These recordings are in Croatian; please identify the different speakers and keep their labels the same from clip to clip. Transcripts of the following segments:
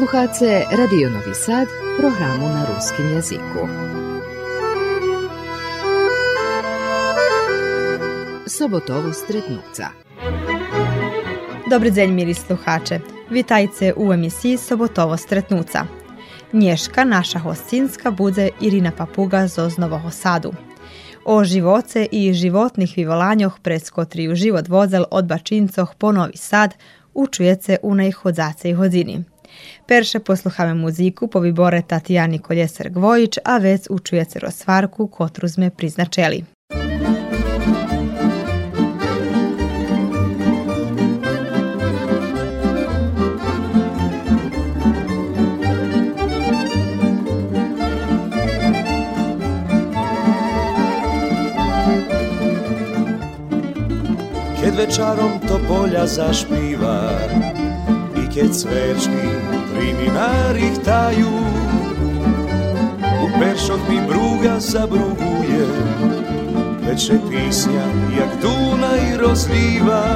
Speaker 1: Slušate Radio Novi Sad, programu na ruskim jeziku. Sobotovo stretnuca.
Speaker 2: Dobri dzień, mili sluhače. Witajcie u emisiji Sobotovo stretnuca. Nješka, naša hostinska, bude Irina Papuga z Oznovoho Sadu. O živoce i životnih vivolanjoh preskotriju život vozel od Bačincoh po Novi Sad učujece u najhodzace i hodzini. Posluchamy muziku po vybore Tatjani Koljeser-Gvojić, a vec učujece rozvarku, kotru sme priznačeli.
Speaker 3: Kad večarom to polja zašpiva keď sviečky pri minárich tajú. U peršoch mi brúga zabrúguje, teče písňa, jak Dunaj rozlíva.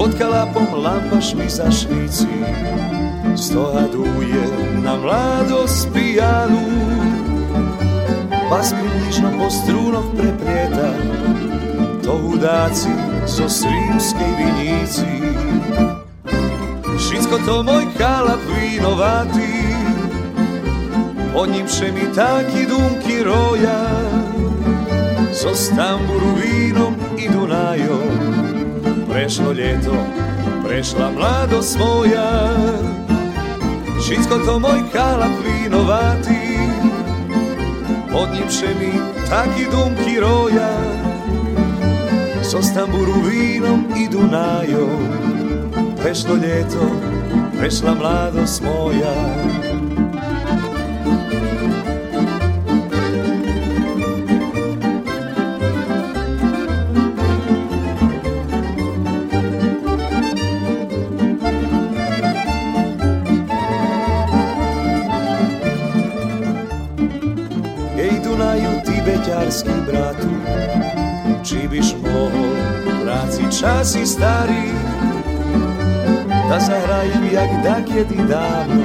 Speaker 3: Pod kalapom lampa lampaš za zašvíci, stohaduje na mladost pijanu. Pas približno po strunoch preprieta, to hudáci zo so srímskej vinici. Všetko to môj kalap vínovatý Pod ním mi taký dumky roja. Zo Stamburu vínom i Dunajom Prešlo ljeto, prešla mladosť moja. Všetko to môj kalap vínovatý Pod ním mi taký dumky roja. So Stamburu vínom i Dunajom Prešlo ljeto, prešla mladost moja. Ej Dunaju ti beťarský bratu Či byš mohol vráciť časy starý Da zahrajem jak dakjedi davno.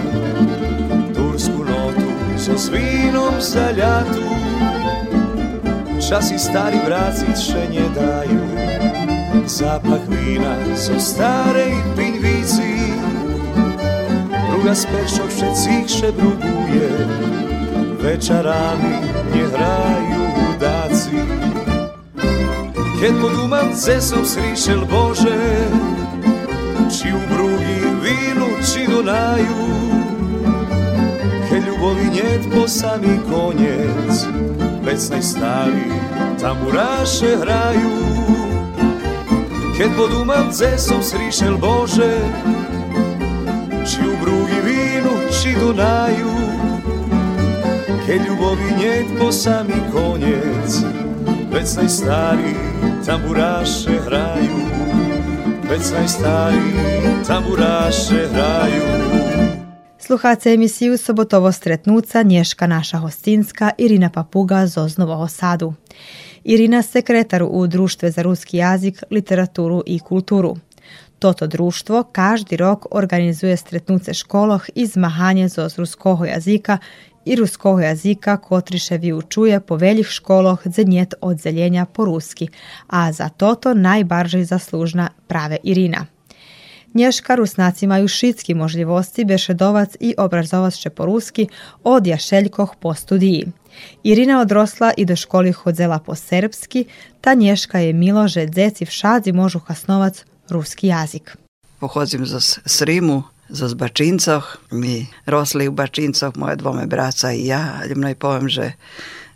Speaker 3: Tursku notu so svinom za ljatu. Časi stari vráciť še ne daju Zapach vína so starej pinvici Pruga z peršok všetcích šebruguje Večarami nehrajú hudáci Keď podúmam cesom srišel Bože Či u Vínu, či Dunaju Keď ľubovi niet po samý koniec Vecnej stáli tamburáše hrajú Keď podúmam cesom srišel Bože Či u Brugi, vínu, či Dunaju Keď ľubovi niet po samý koniec Vecnej stáli tamburáše hrajú Vecnej stáli tamburáše hrajú
Speaker 2: Sluhace emisiju Sobotovo stretnuca Nješka naša hostinska Irina Papuga z Oznovoho Sadu. Irina sekretaru u Društve za ruski jazik, literaturu i kulturu. Toto društvo každi rok organizuje stretnuce školoh i zmahanje z ruskoho jazika i ruskoho jazika kotriše vyučuje po veljih školoh za njet odzeljenja po ruski, a za toto najbaržiej zaslužna prave Irina. Nješka Rusnaci majú šitski možljivosti bešedovac i obrazovac će po ruski od jašeljkoh po studiji. Irina odrosla i do školi hodzela po serbski, ta Nješka je milo, že dzeci v šadzi možu hasnovac ruski jazik.
Speaker 4: Pochodzim z Srimu, z Bačincoh, mi rosli u Bačincoh, moje dvome braca i ja, ljubno i povem, že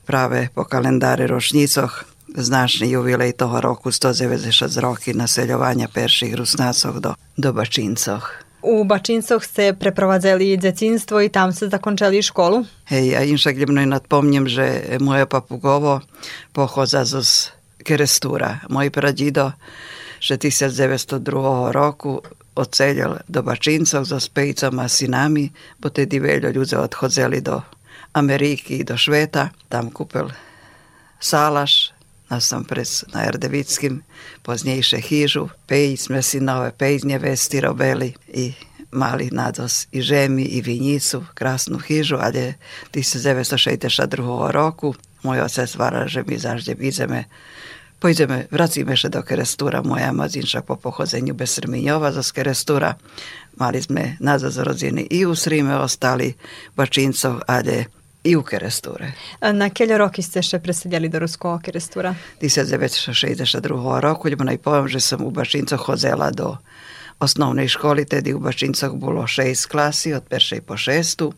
Speaker 4: prave po kalendari ročnicoh značni jubilej toho roku 196 roki naseljovanja perših rusnacoh do, do Bačincoh.
Speaker 2: U Bačincoh ste preprowadzali dzecinstvo i tam ste zakończyli szkołę?
Speaker 4: Hej, ja, a inša gljubno i nadpomnjem, že moje papugovo pohoza z Kerestura. Moj pradjido še 1902. roku odseljal do Bačincov so spejcom a synami, bo tedy veľa ľudí odchodzeli do Ameriky, do Šveta. Tam kúpil salaš, nas sam pres na Erdevickim, poznejše hižu, pej sme sinove, pej nevesti robili i mali nados i žemi i vinjicu, krasnu hižu, ale 1962 roku môj otec varal, že my zažde Pojdeme, vracíme sa do Kerestúra, moja madzinča po pochodzeniu bez Srmiňova zo Kerestúra. Mali sme na rodiny i u Srime ostali, Bačincoch, ale i u Kerestúre.
Speaker 2: Na keľo roky ste ešte presedeli do Ruského Kerestúra?
Speaker 4: 1962 roku, lebo poviem, že som u Bačincoch chodzela do osnovnej školy, tedy u Bačincoch bolo 6 klasy, od peršej po šestu.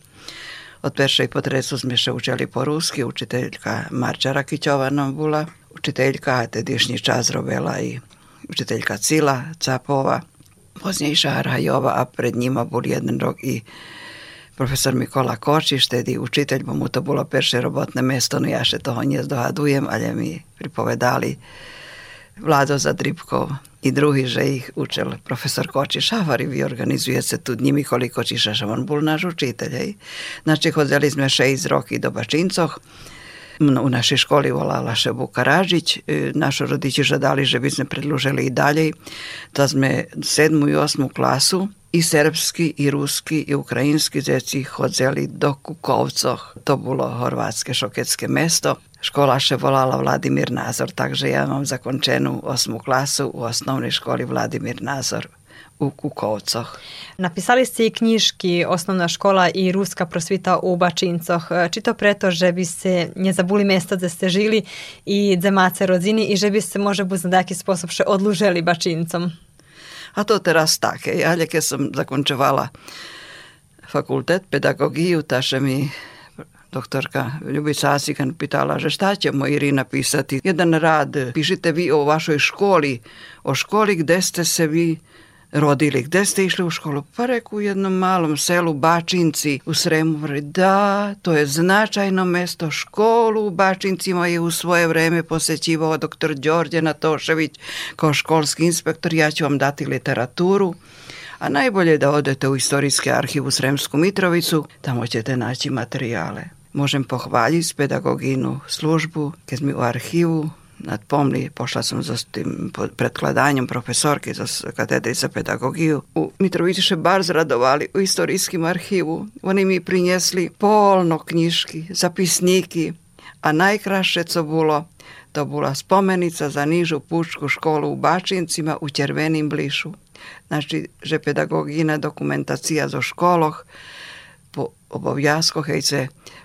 Speaker 4: Od peršej po trecu sme sa učili po rusky, učiteľka Marča Rakiťová nám bola učiteľka, tedejší čas robila i učiteľka Cila Capova, poznejšia Rajova a pred njima bol jeden rok i profesor Mikola Kočiš, tedy učiteľ, bo mu to bolo perše robotné mesto, no ja še toho nezdohadujem, ale mi pripovedali Vlado Zadribkov i druhý, že ich učil profesor Kočiš. Havari, vy organizujete tu dní Mikoli Kočiša, že on bol náš učiteľ. Hej. Znači, chodzeli sme 6 roky do Bačincoch, u našej školi volala še Vukaražić. E, naši rodiči žadali, že by sme predložili i dalje. Da sme sedmu i osmu klasu i serbski, i ruski, i ukrajinski djeci hodzeli do Kukovcoh. To bilo horvatske šoketske mesto. Škola še volala Vladimir Nazor, takže ja mam zakončenu osmu klasu u osnovnoj školi Vladimir Nazor u Kukovcoch.
Speaker 2: Napisali ste i knjižky Osnovna škola i Ruska prosvita u Bačincoch. Či to preto, že by ste nezabuli mesta gde ste žili i dzemáce rodziny i že by ste možda buz na taký spôsob še odluželi Bačincom?
Speaker 4: A to teraz tak. Ja, keď som zakončovala fakultet pedagogiju, taše mi doktorka Ljubica Asikan pitala, že šta ćemo Irina pisati? Jedan rad, pišite vi o vašoj školi, o školi gde ste se vi rodili. Gde ste išli u školu? Pa reku u jednom malom selu Bačinci u Sremu. Da, to je značajno mesto. Školu u Bačincima je u svoje vreme posećivao doktor Đorđe Natošević kao školski inspektor. Ja ću vam dati literaturu. A najbolje je da odete u istorijski arhiv u Sremsku Mitrovicu, tamo ćete naći materijale. Možem pohvaljiti pedagoginu službu, kad mi u arhivu pomni, pošla sam za tim predkladanjem profesorke za katedri za pedagogiju. U Mitrovici še bar zradovali u istorijskim arhivu. Oni mi prinjesli polno knjiški, zapisniki, a najkraše co bilo, to bila spomenica za nižu pučku školu u Bačincima u Červenim blišu. Znači, že pedagogina dokumentacija za školoh, obowiązku,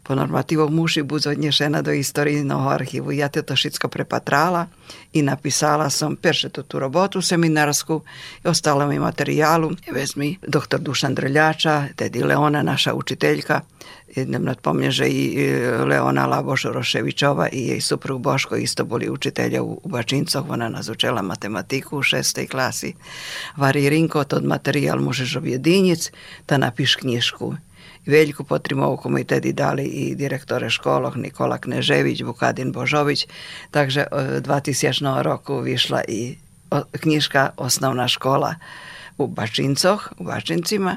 Speaker 4: po normativu muši budu odnješena do istorijnog arhivu. Ja te to šitsko prepatrala i napisala sam perše tu, tu robotu seminarsku i ostalo mi materijalu. Vezmi doktor Dušan Drljača, tedi Leona, naša učiteljka, jednom nadpomnje, že i e, Leona Laboš Roševićova i jej suprug Boško isto boli učitelja u, u Bačincoh. Ona nas učela matematiku u šestej klasi. Vari Rinko, tod materijal možeš objedinjic, da napiš knjišku. Veljku Potrimovku mi tedy dali i direktore školog Nikola Knežević, Vukadin Božović, takže 2000 roku vyšla i knjižka Osnovna škola u Bačincoch, u Bačincima,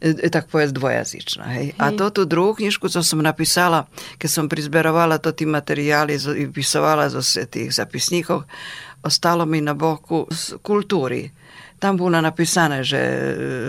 Speaker 4: e, tak povedz dvojazična. Hej. A to tu druhú knižku, co som napísala, keď som prizberovala to tí materiály i pisovala zo tých zapisníkov, ostalo mi na boku kultúry tam була написана, що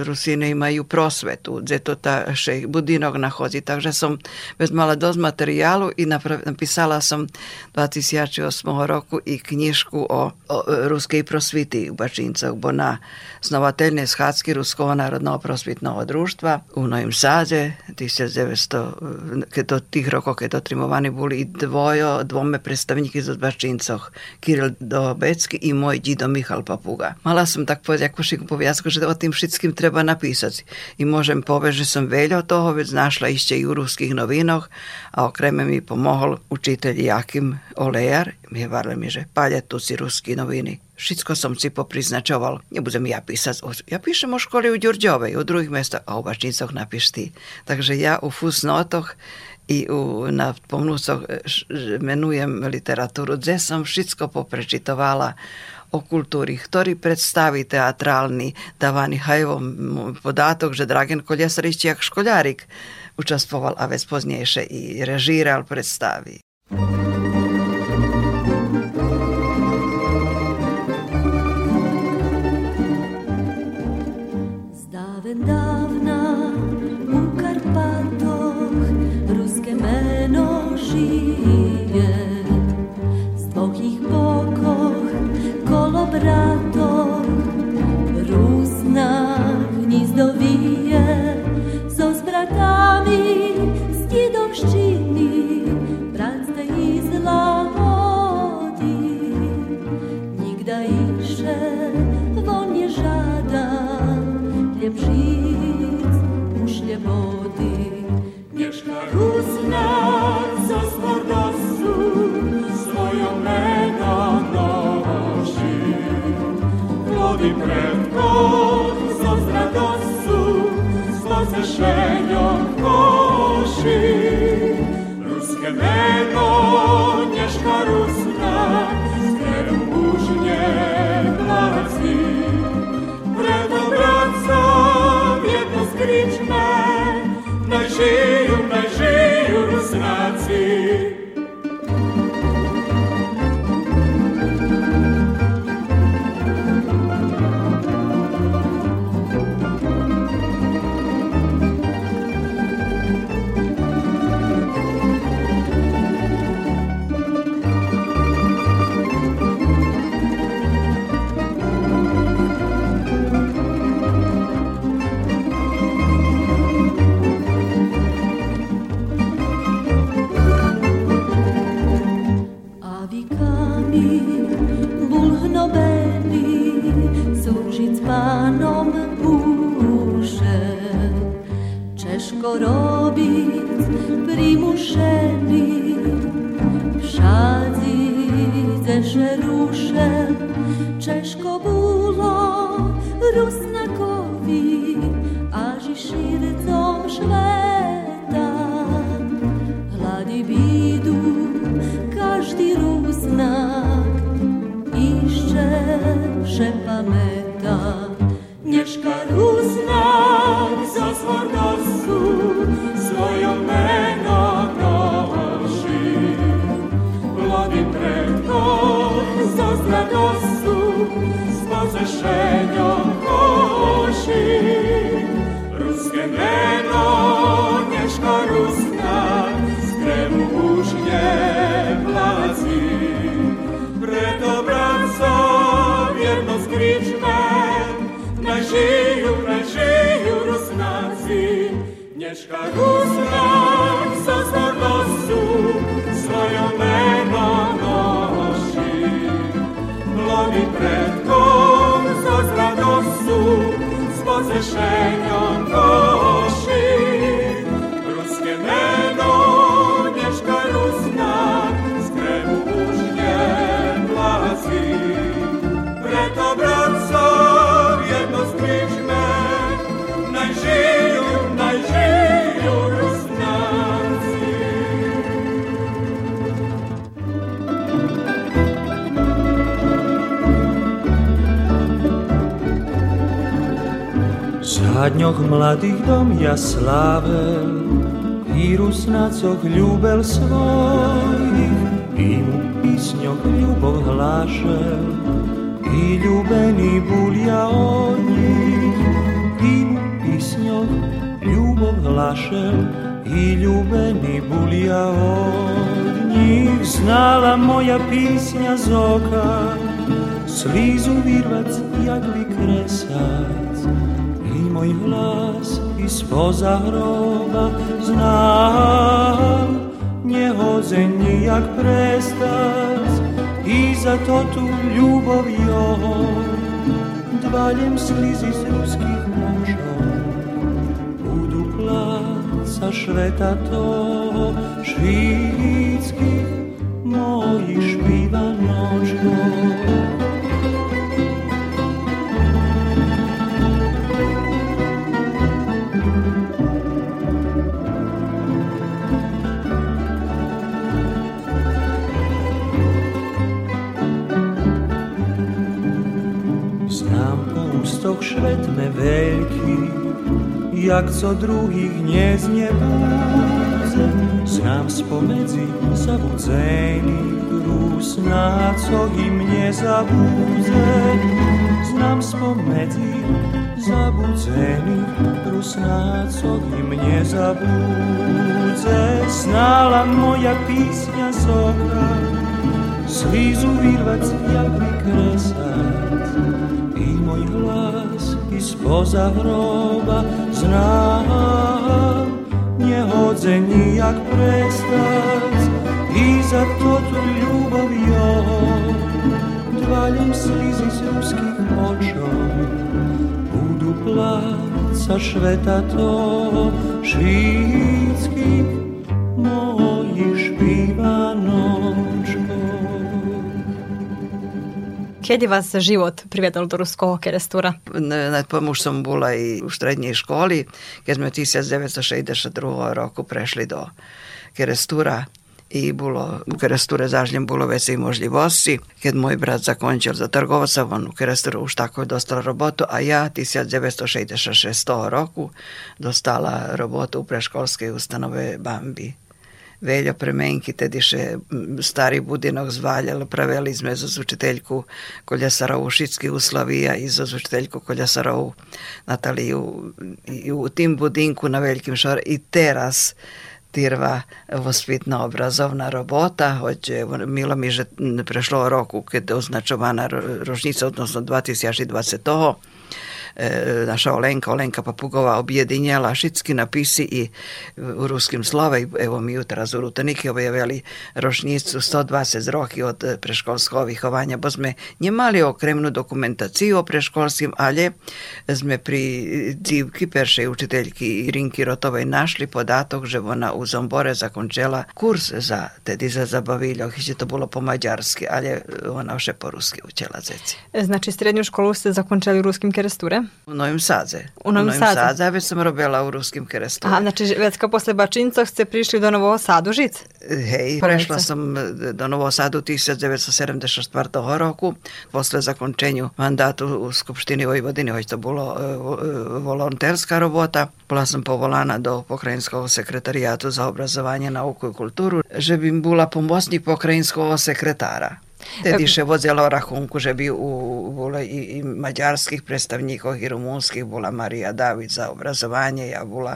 Speaker 4: русини мають просвету, де то та ще будинок знаходить. Так що сам взмала досť матеріалу і написала сам 2008 року і книжку о, о руській просвіті у Бачинцях, бо на основательні схацки Руського народного просвітного дружства у Новім Саді 1900, до тих років, коли отримувані були і двоє, двоме представники з Бачинцях, Кирил Добецький і мій дідо Михайло Папуга. Мала сам так povedať ako šiku poviazku, že o tým všetkým treba napísať. I môžem povedať, že som veľa toho vec našla ešte i u ruských novinoch a okreme mi pomohol učiteľ Jakim Olejar. Mi varli mi, že palja tu si ruski noviny. Všetko som si popriznačoval. Nebudem ja písať. Ja píšem o škole u Ďurďovej, u druhých mestách a u Bačnicoch napíš ty. Takže ja u fusnotoch i u, na pomnúcoch e, menujem literatúru, kde som všetko poprečitovala o kultúry, ktorý predstaví teatrálny dávaný hajvom podátok, že Dragen Koljasar ešte jak školárik učastvoval a vec poznejšie i režíral predstavy. Zdaven You. Karus. land.
Speaker 5: Dňoch mladých dom ja slável i rusnácoch ľúbel svojich i mu písňoch ľubov hlášel. I ľúbený bulia od nich i mu písňoch ľubov hlášel. I ľúbený bulia od nich. Znala moja písňa z oka slízu vyrvať jak vykresať môj hlas i spoza hroba znám. Nehozen nijak prestać i za to tu ljubov joho dvaljem sliz iz ruskih mužov. Budu placa šveta toho švitskih mojih špiva noćno. Veľký, jak co druhých neznebúdze, znám spomedzi zabudzených rúsnácov im nezabúdze, znám spomedzi zabudzeni rusnacog i mnie zabudze Znala moja pisnja zora Slizu virvac jak kresat I moj spoza hroba znám. Nehodze nijak prestať i za to tu ljubov joj. Dvaljom slizi s ruskih močom budu placa šveta to švitskih
Speaker 2: Kedy vas život privedol do ruského kerestura?
Speaker 4: Na tomu som bola i u strednjej školi, keď sme 1962 roku prešli do kerestura i bilo u Keresture zažnjem bilo veće možljivosti. Kad moj brat zakončil za trgovca, on u Keresturu už tako je dostala robotu, a ja 1966 roku dostala robotu u preškolskej ustanove Bambi. Veljo Premenki, tediše stari budinok zvaljal, praveli sme za učiteljku Koljasarovu Šitski uslavija i za učiteljku Koljasarovu Nataliju i u tim budinku na velikim šor i teras tirva vospitna obrazovna robota, hoće, milo mi že prešlo roku kad označovana rožnica, odnosno 2020 E, naša Olenka, Olenka Papugova objedinjala šitski napisi i u ruskim slova i evo mi jutra z Rutaniki objavili ročnicu 120 roki od preškolského vychovania, bo sme nemali okremnú dokumentáciu o preškolským, ale sme pri dívky peršej učiteľky Irinky Rotovej našli podatok, že ona u Zombore zakončila kurs za, tedy za zabaviljoh, že to bolo po maďarsky, ale ona vše po rusky učila zeci.
Speaker 2: Znači, srednju školu ste zakončali u ruskim keresture?
Speaker 4: U Novim Sadze.
Speaker 2: U Novim Sadze?
Speaker 4: Sadze, već sam robila u ruskim keresture.
Speaker 2: Aha, znači već kao posle Bačincoh ste prišli do Novog Sadu žic?
Speaker 4: Hej, prešla sam do Novog Sadu 1974. roku, posle zakončenju mandatu u Skupštini Vojvodine, već to bilo volonterska robota. Bola sam povolana do pokrajinskog sekretarijatu za obrazovanje, nauku i kulturu, že bi bila pomocnik pokrajinskog sekretara. Tedy še vozila rachunku, že by u, bolo i, i maďarských predstavníkov, i rumunských bola Maria David za obrazovanie, ja bola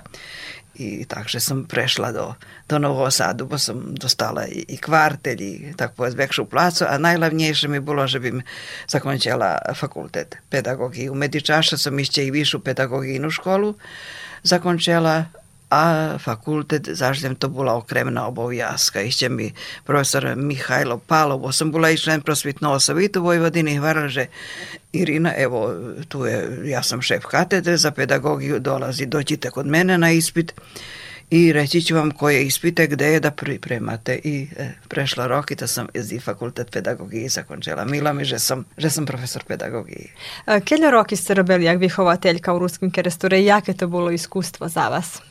Speaker 4: i takže som prešla do, do Nového Sadu, bo som dostala i, i kvartel, i tak povedz väčšiu plácu a najhlavnejšie mi bolo, že bym zakončila fakultet pedagogiju. Medičaša som ešte i vyššiu pedagogijnu školu zakončila a fakultet, zaždem to bola okremna obovjazka. Ešte mi profesor Mihajlo Palov, bo som bola i člen prosvitného sovitu Vojvodiny, hvarala, že Irina, evo, tu je, ja sam šef katedre za pedagogiju, dolazi, dođite kod mene na ispit i reći ću vam koje ispite gde je da pripremate i e, prešla rok i to sam i fakultet pedagogije zakončila. Milo mi, že sam, že sam profesor pedagogije.
Speaker 2: Keljo roki ste robili jak vychovateljka u ruskim keresture i jaké to bolo iskustvo za vas?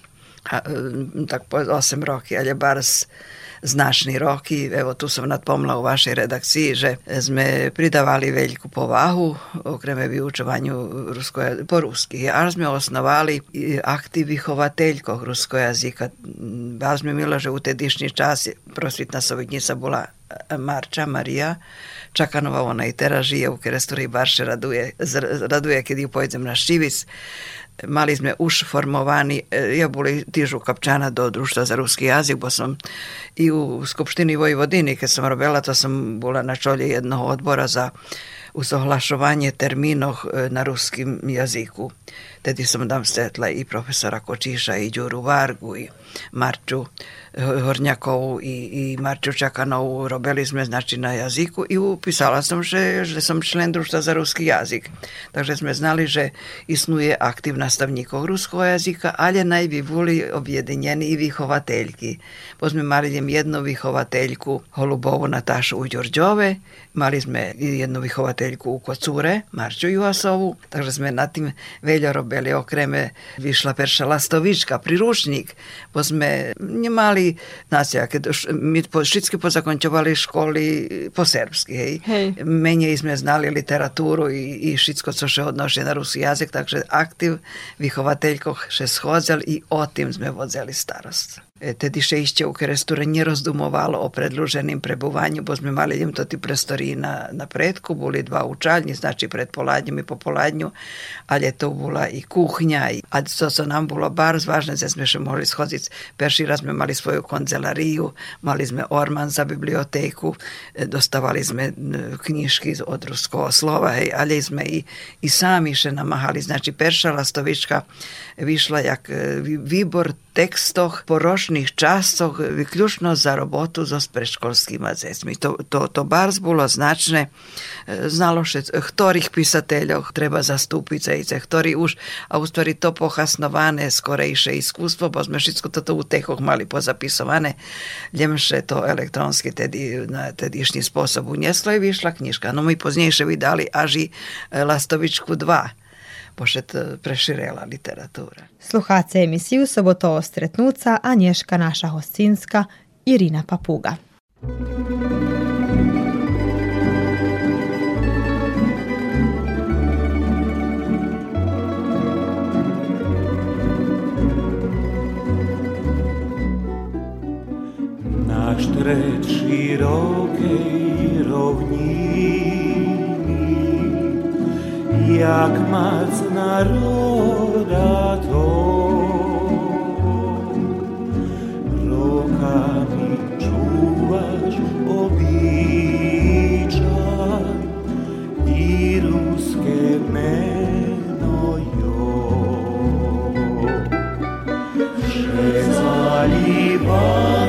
Speaker 4: Mm, tako 8 roki ali je bars značni roki. Evo tu sam napomla u vašoj redakciji, že sme pridavali veliku povahu okreme vyučovanju ruskoj, po ruski. A sme osnovali e, aktiv vyhovateljkog ruskoj jazika. A sme milo, že u tedišnji čas prosvitna sovjetnica bila e, Marča, Marija Čakanova, ona i teraz žije u Kerestu i baš raduje, raduje kad ju pojedem na Šivic. Mali sme už formovaní, e, ja boli tiež ukapčana do Društva za ruski jazyk, bo som i u Skupštini Vojvodiny, keď som robila, to som bola na čolje jednog odbora za usohlašovanje terminov e, na ruskim jaziku. Tedy som tam stretla i profesora Kočiša, i Đuru Vargu, i Marču Hornjakovu i, i Marču Čakanovu. Robili sme znači na jaziku i upisala sam, že, že som člen društva za ruski jazik. Takže sme znali, že isnuje aktiv nastavníkov ruského jazyka, ale najvi boli objedinjeni i vychovateljki. Bo sme mali jednu vychovateljku Holubovu Natašu u Đorđove, mali sme jednu vychovateljku u Kocure, Marču Juhasovu, takže sme na tim veľa robili okreme vyšla Perša Lastovička, priručnik, bo sme nemali keď my po, všetky pozakončovali školy po serbsky, hej. hej. Menej sme znali literatúru i, i všetko, co še odnoši na ruský jazyk, takže aktiv vychovateľkoch še schodzel i o tým sme vodzeli starost. tedішejście Укрестура не роздумувало о предложеним пребуванню, бо ми мали їм тоді просторі на, на предку, були два учальні, значить пред поладнім і пополадню, але то була і кухня, і, а то, що нам було бар важне, це ми ще могли сходити. Перший раз ми мали свою канцеларію, мали ми Орман за бібліотеку, доставали ми книжки від руського слова, hej, але ми і, і самі ще намагали. Значить, перша ластовичка вийшла як вибор tekstoch po rocznych czasach wyklučno za robotu z predškolskima dzecmi. To, to, to bardzo było znaczne. Znalo się, których pisateljach treba zastupiti za których już, a u to pohasnowane skorejsze iskustvo, bo sme všetko toto u tehoch mali pozapisovane, ljemše to elektronski tedi, na tedišnji sposob uneslo i višla knjiška. No mi poznije vidali Aži e, Lastovičku 2 pošet preširela literatura.
Speaker 2: Sluhace emisiju Sobotovo stretnuca Anješka naša hostinska Irina Papuga.
Speaker 5: Naš tret široke rovniny jak mac naroda to. Rokami čuvaš običaj i ruske meno jo. Zalivani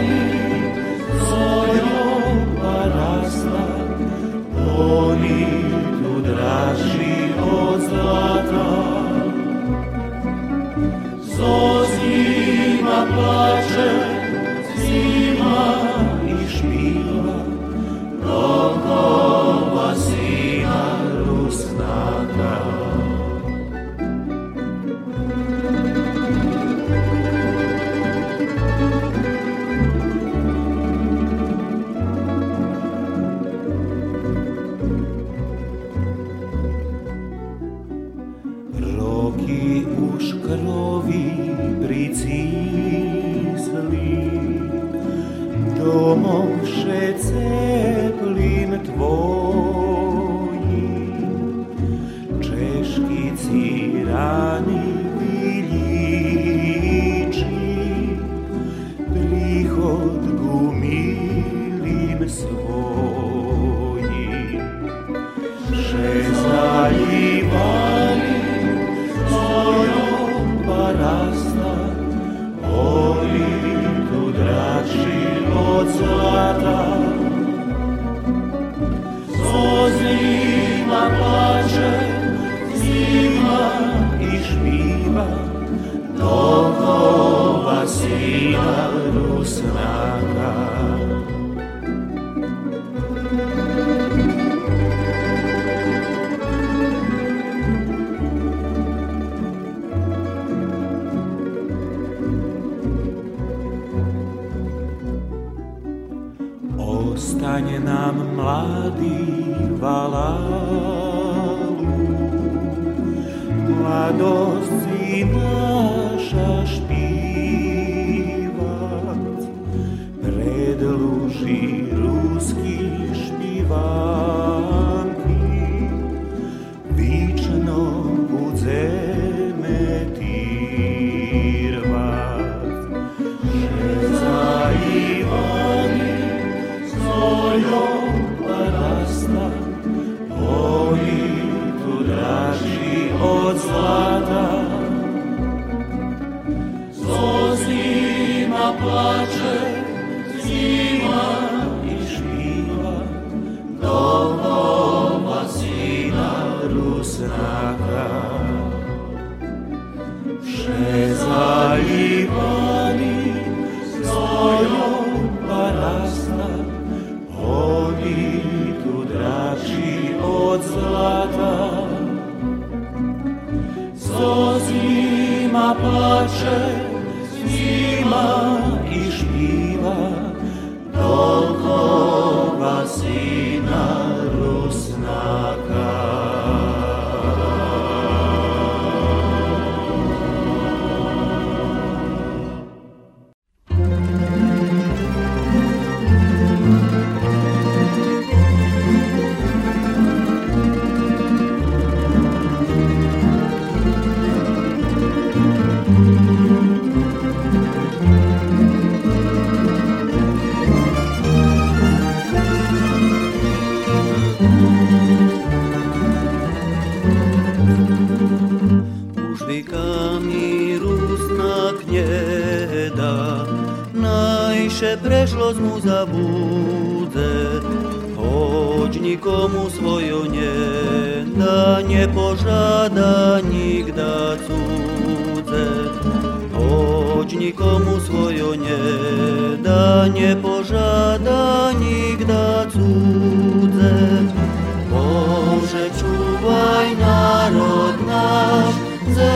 Speaker 6: Waj naród nasz ze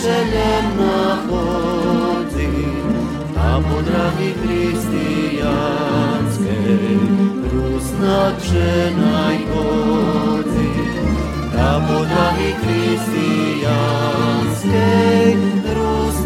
Speaker 6: szelem nachodzi. Na podragi chrystijańskiej Rus nad przenajgodzi na podragi chrystijańskiej Rus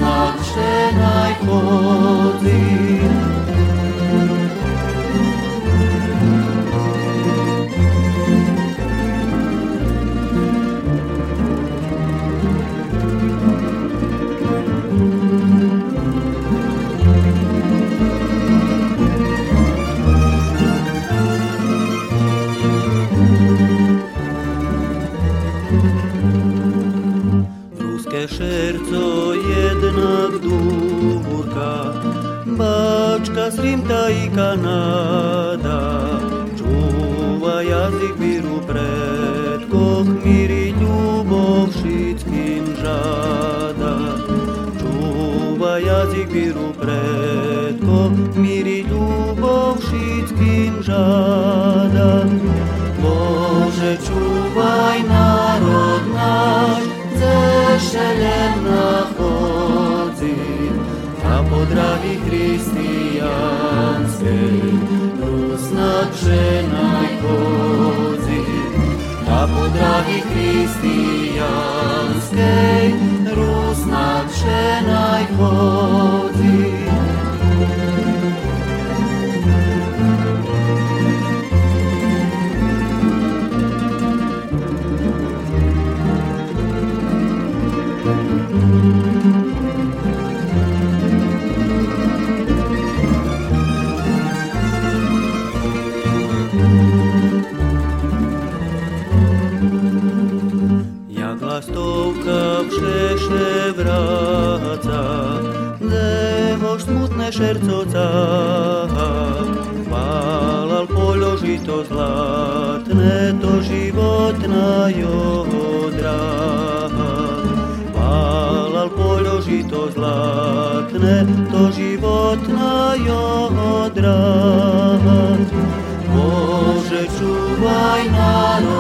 Speaker 6: šerco jednak dúrka, Bačka, Srimta i Kanada, čúva jazyk víru predkoch, míri ľubov všetkým žáda. Čúva jazyk víru predkoch, míri ľubov všetkým žáda. Zešelem nachodzi, a po dragi hristijanskej, rusnat ženaj chodzi. A po dragi hristijanskej, rusnat ženaj chodzi. Piastovka vše vraca, nemož smutné šercoca. Palal polo to zlatné, to životná jodra. Palal polo žito zlatné, to životná jodra. Bože, čúvaj na nás,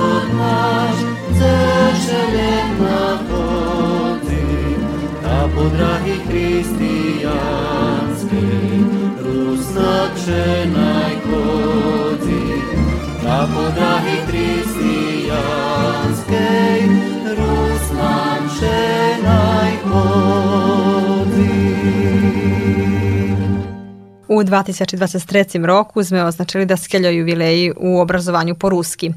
Speaker 6: християнські, русна пшена й плоді, та подраги християнське.
Speaker 2: U 2023 roku sme označili da skeljo jubileji u obrazovanju po ruski.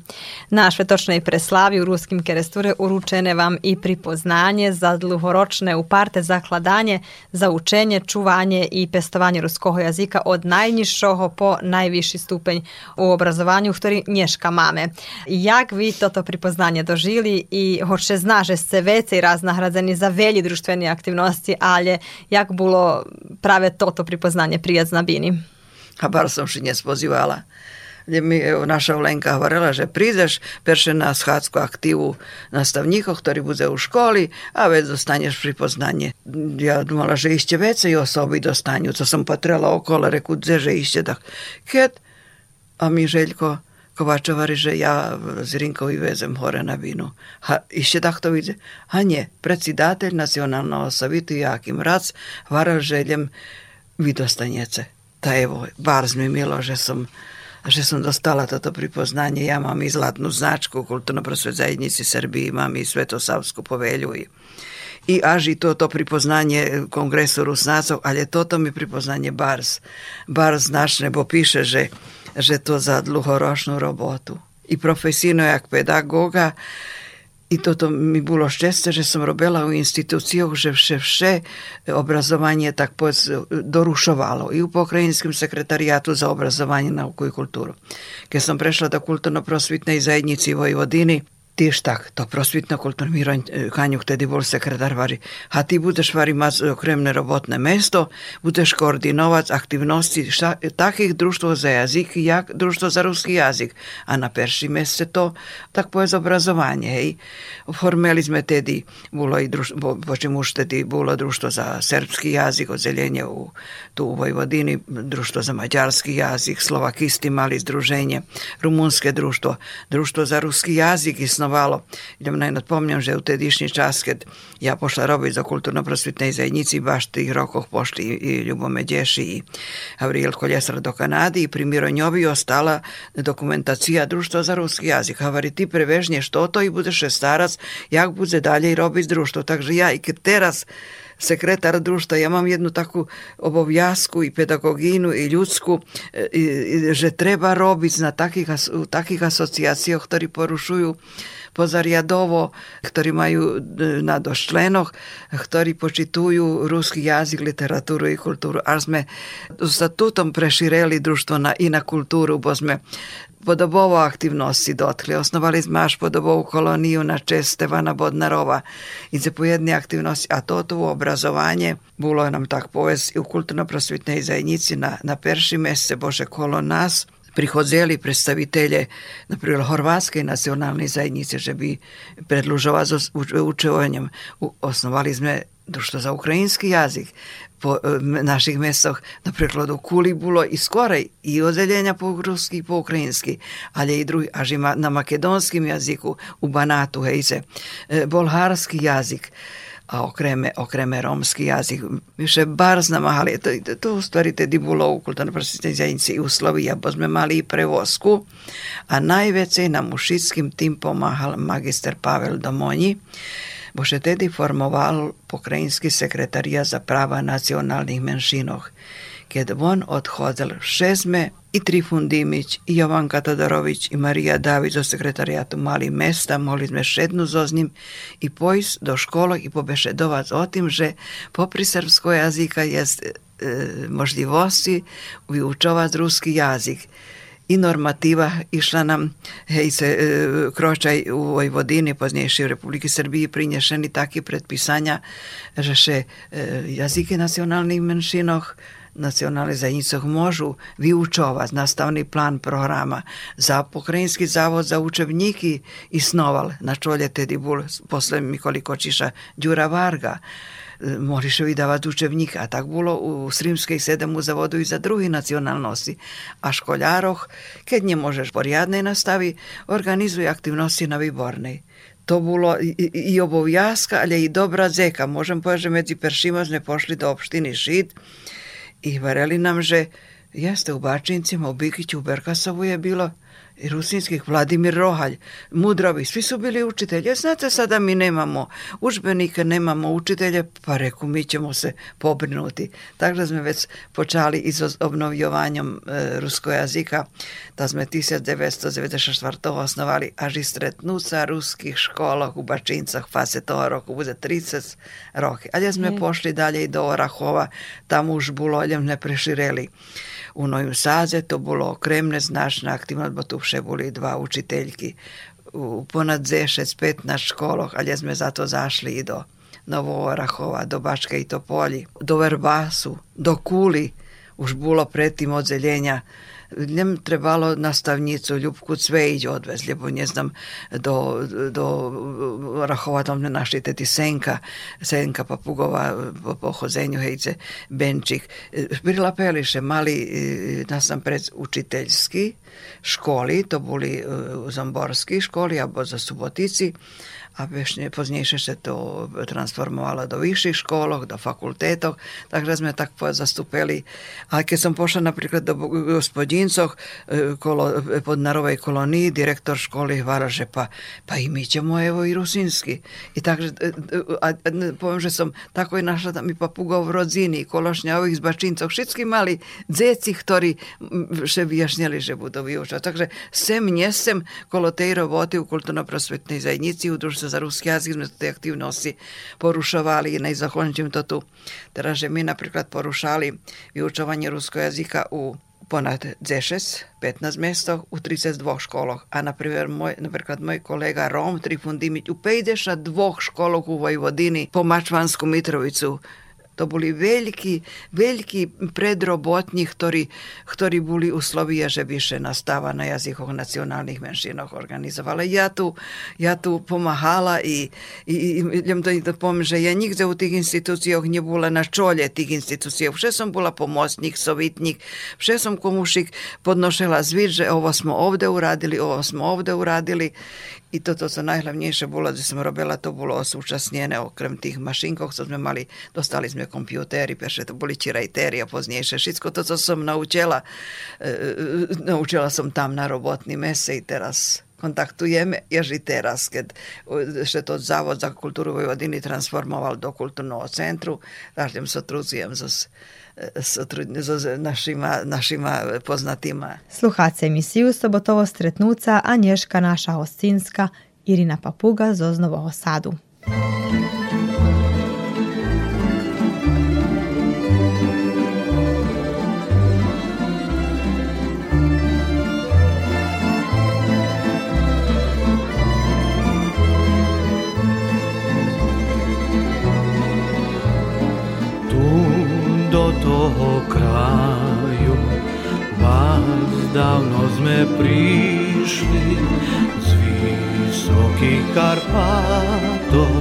Speaker 2: Na švetočnoj preslavi u ruskim keresture uručene vam i pripoznanje za dlugoročne uparte zakladanje za učenje, čuvanje i pestovanje ruskog jazika od najnižšoho po najviši stupenj u obrazovanju, ktorý nješka mame. Jak vi toto pripoznanje dožili i hoće zna, že ste vece raz nahradzeni za velji društveni aktivnosti, ali jak bilo prave toto pripoznanje prijac na bini?
Speaker 4: A bar som si nespozývala. Kde mi evo, naša Lenka hovorila, že prídeš perše na schádzku aktívu nastavníkov, ktorí bude u školi a vec dostaneš pripoznanie. Ja думала, že ešte veci osoby dostanú, co som patrela okolo, reku, dze, že ešte tak. Keď? A mi Željko Kovačovari, že ja z Rinkovi vezem hore na vinu. Ha, ešte takto vidie? A nie, predsidatelj nacionalного savitu Jakim Rac varal željem vi Ta evo, bar mi milo, že som že som dostala toto pripoznanie. Ja mám i zlatnú značku kulturno prosvet zajednici Srbiji, mám i Svetosavsku povelju i i až i toto pripoznanie kongresu Rusnácov, ale toto mi pripoznanie Bars. Bars naš, nebo píše, že, že to za dlhoročnú robotu. I profesijno jak pedagoga, i toto mi bilo šťastie, že som robila u institucijách, že vše, vše obrazovanie tak povedz, dorušovalo. I u pokrajinskom sekretariatu za obrazovanie, nauku i kulturu. Keď som prešla do kulturno-prosvitnej zajednici Vojvodiny, Tiež tak, to prosvitno kultúrne Miroň Kaňuk tedy bol sekretár varí. A ty budeš varí mať okremné robotné mesto, budeš koordinovať aktivnosti takých družstv za jazyk, jak družstvo za ruský jazyk. A na perší meste to, tak povedz obrazovanie, hej. Formeli sme tedy, bolo i družstvo, počím už tedy bolo družstvo za serbský jazyk, odzelenie u, tu u Vojvodini, družstvo za maďarský jazyk, slovakisti mali združenje, rumunské družstvo, družstvo za ruský jazyk, osnovalo. Idem naj nadpomňam, že v tedišnji čas, keď ja pošla robiť za kulturno-prosvitnej zajednici, baš tých rokoch pošli i Ljubome Dješi i Gavril Koljesar do Kanady i pri Mironjovi ostala dokumentacija društva za ruski jazik. Havari ti prevežnješ toto i budeš starac, jak bude dalje i robiť društvo. Takže ja i teraz sekretar društva, ja mám jednu takú obovjazku i pedagogínu i ľudsku, i, i, že treba robiť na takých, takých asociáciách, ktorí porušujú pozariadovo, ktorí majú e, na došlenoch, ktorí počitujú ruský jazyk, literatúru i kultúru. Až sme statutom prešireli društvo na i na kultúru, bo sme podobovo aktivnosti dotkli. Osnovali sme až podobovú koloniju na čest Stevana Bodnarova. Ide po jednej aktivnosti, a toto obrazovanje bolo nam tak povesti u kulturno-prosvitnej zajednici na, na perši mesece Bože kolo nas, prichodzeli predstavitelje, napríklad Horvátskej nacionálnej zajednice, že by predlužovať s učovanjem. Osnovali sme društvo za ukrajinski jazik po e, naših mestoch, napríklad u Kuli bilo i skorej i odeljenja po ruski i po ukrajinski, ali i drugi, až na makedonskim jaziku u Banatu, hejse, e, bolharski jazik a окреме, окреме ромски јазик. Беше бар знамагали, тоа стварите ти било окултно преситенцијаници и услови, бо сме мали и превозку, а највеќе на мушицким тим помагал магистер Павел Домоњи, бо ше теди формовал покрајински секретарија за права националних меншинох. Pokrajinski sekretarija za prava nacionalnih menšinoh. Keď on odchodil, šesme i Trifun Dimić, i Jovanka Todorović, i Marija David zo sekretarijatu Mali mesta, mogli sme šednu zo s njim i pojsť do škole i pobešedovať o tim, že popri srpskog jazika jest e, možljivosti vyučovať ruski jazik i normativa išla nam hej se e, kročaj u Vojvodini, poznejšie v Republike Srbiji prinješeni taki predpisanja, že še e, jazike nacionalnih menšinoh nacionalnih zajednicah môžu vyučovať nastavný plán programa. Za pokrajinski zavod za učebníky isnoval na čole tedy bol posle Mikoli Kočiša Ďura Varga mohli še vydávať učebník a tak bolo u Srímskej sedemu zavodu i za druhé nacionalnosti. A školároch, keď nemôžeš poriadnej nastavi, organizuje aktivnosti na výbornej to bolo i, i obovjazka, ali i dobra zeka. Môžem povedať, že medzi peršima sme pošli do opštiny Šid i vareli nam, že jeste u Bačincima, u Bikiću, u Berkasovu je bilo rusinskih Vladimir Rohalj, Mudrovi, svi su bili učitelji. Znate sada mi nemamo učbenike, nemamo učitelje, pa reku mi ćemo se pobrinuti. Tako smo već počali i s obnovljovanjem e, ruskog jazika, da smo 1994. osnovali ažistretnuca ruskih škola u Bačincah, pa se to roku bude 30 roki. Ali smo mm. pošli dalje i do Orahova, tamo už buloljem ne prešireli u Novim Saze, to bolo kremne značná aktivnosť, bo tu vše boli dva učiteľky u ponad 15 školoch, ale sme za to zašli i do Novorachova, do Bačke i Topolji, do Verbasu, do Kuli, už bolo predtým odzeljenja Njem trebalo nastavnicu Ljubku Cvejić odvez, lebo ne znam, do, do Rahova tam ne našli teti Senka, Senka Papugova po pohozenju Hejce Benčik. Prilapeliše mali, nas sam pred učiteljski školi, to boli u Zamborski školi, abo za Subotici, a poznejšie sa to transformovalo do vyšších škôlok, do fakultétok, takže tak zastúpili. A keď som pošla napríklad do gospodincoch e, kolo, e, pod Narovej kolonii, direktor školy hvala, že pa, pa i my ćemo evo i rusinski. I takže, e, a, poviem, že som tako i našla tam i papugov v rodzini, kološnja ovih zbačincov, všetky mali dzeci, ktorí še vyjašnjali, že budú vyučať. Takže sem, nesem, kolo tej roboty u kulturno-prosvetnej zajednici, u sa za ruský jazyk sme tie aktivnosti porušovali, najzahľadňujem to tu. Teraz, že my napríklad porušali vyučovanie ruského jazyka u ponad 10, 15 mjesta u 32 školách. A napríklad môj, napríklad môj kolega Rom Trifun Dimić u 52 školách u Vojvodini po Mačvansku Mitrovicu to boli veľkí, veľkí predrobotní, ktorí, ktorí boli uslovia, že vyše nastáva na jazykoch nacionálnych menšinoch organizovali. Ja tu, ja tu pomáhala i, i, i to, to poviem, že ja nikde u tých institúciách nebola na čole tých institúcií. Vše som bola pomocník, sovitník, vše som komušik podnošela zvit, že ovo smo ovde uradili, ovo smo ovde uradili. I toto, co najhlavnejšie bolo, že som robila, to bolo osúčasnené, okrem tých mašinkov, co sme mali, dostali sme kompjutéry, perše to boli čirajtéry a poznejšie. Všetko to, co som naučila, e, e, naučila som tam na robotný mese i teraz kontaktujeme i teraz, kad se to Zavod za kulturu Vojvodini transformoval do kulturnog centru, zatim sotruzujem s z našima, našima poznatima.
Speaker 2: Sluhace emisiju Sobotovo stretnuca Anješka naša hostinska Irina Papuga z Oznovoho
Speaker 5: toho kraju Vas davno sme prišli Z vysokých Karpátov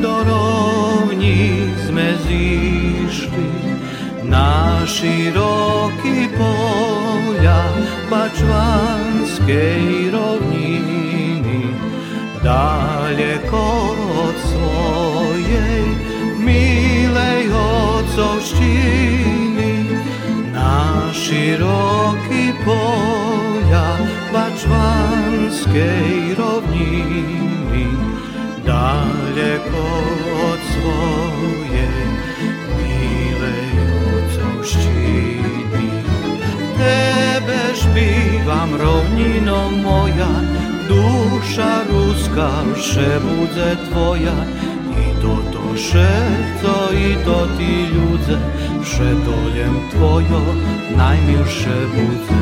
Speaker 5: Do rovní sme zišli. Na široký poľa Bačvanskej rovniny. Daleko otcovštiny na široký poľa Bačvanskej rovniny daleko od svojej milej otcovštiny. Tebe špívam rovnino moja, duša ruská všebudze tvoja, toto všetko i to ti ľudze, všetoljem tvojo najmilše budze.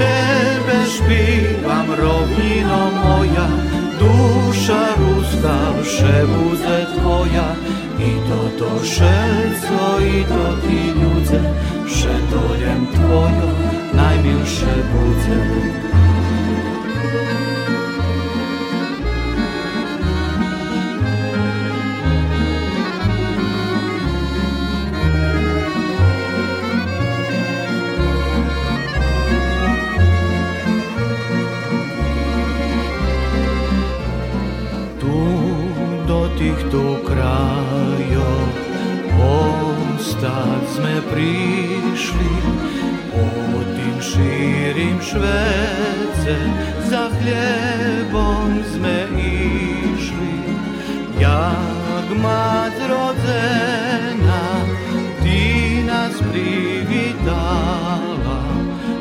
Speaker 5: Tebe špívam rovnino moja, duša ruska všebudze tvoja, i toto všetko i to ti ľudze, všetoljem tvojo najmilše budze. Týchto krajoch ostať sme prišli po tým šírim švece za chliebom sme išli. Jak mať rodzena ty nás privítala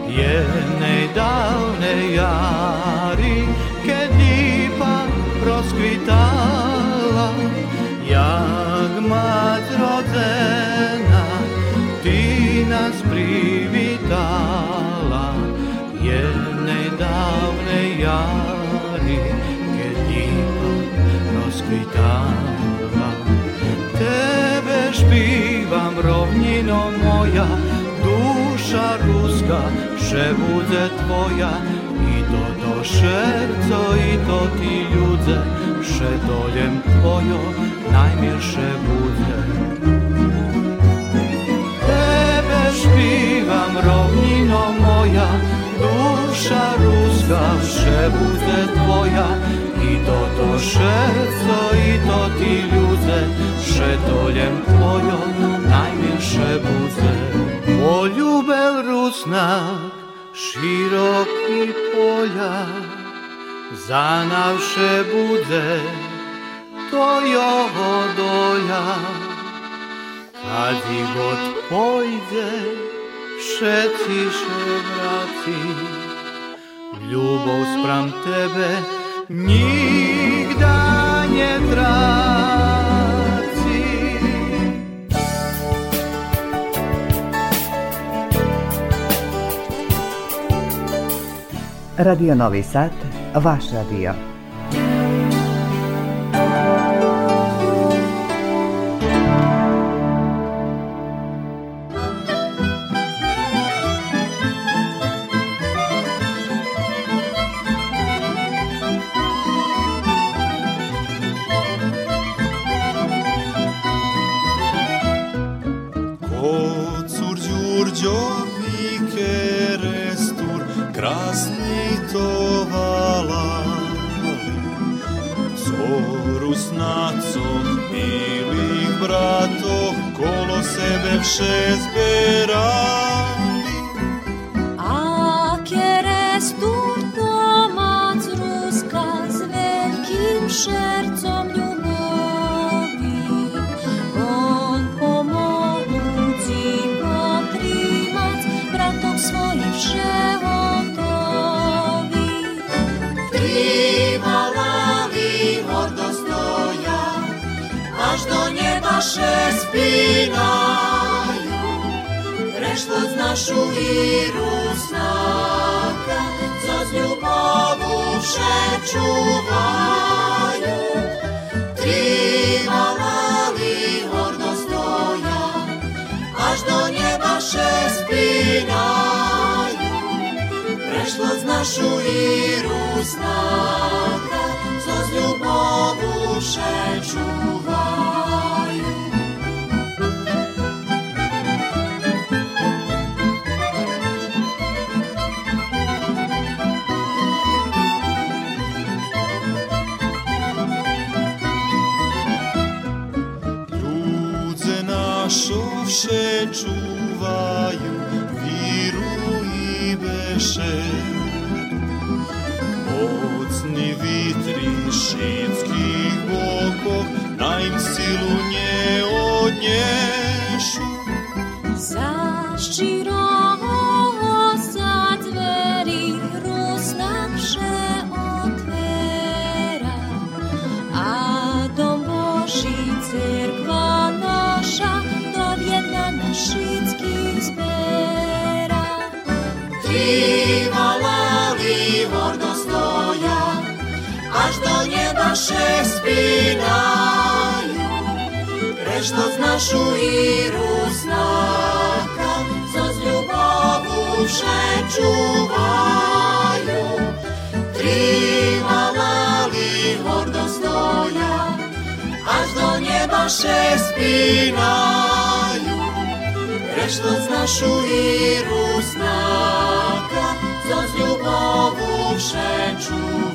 Speaker 5: jednej keď lípa rozkvitala. jak mať rodzena, ty nás privítala jednej dávnej jary, keď lípa rozkvitala. Tebe špívam rovnino moja, duša ruska, že bude tvoja, i to do šerco, i to ti ľudze, Všetoljem tvojo najmilše bude. Tebe špívam rovnino moja, duša ruska vše bude tvoja, i toto šerco, i to ti ľudze, všetoljem tvojo najmilše bude. Poljubel rusna, široki polja, za naše bude to jeho doja. Kad i god pojde, všetci še vrati, ljubov spram tebe nigda ne traci.
Speaker 7: Radio Novi Sad,
Speaker 5: Ваша Вия. She's bitter. нашу
Speaker 8: віру знака, за з любову ще чуваю, тримали гордо стоя, аж до неба ще спіляю, прийшло з нашу віру. Neba še spinajú. Prešlo z našu íru znaka, co z ľubovu vše čuvajú. Tri malali hordo stoja, až do neba še spinajú. Prešlo z našu íru znaka, co z ľubovu vše čuvajú.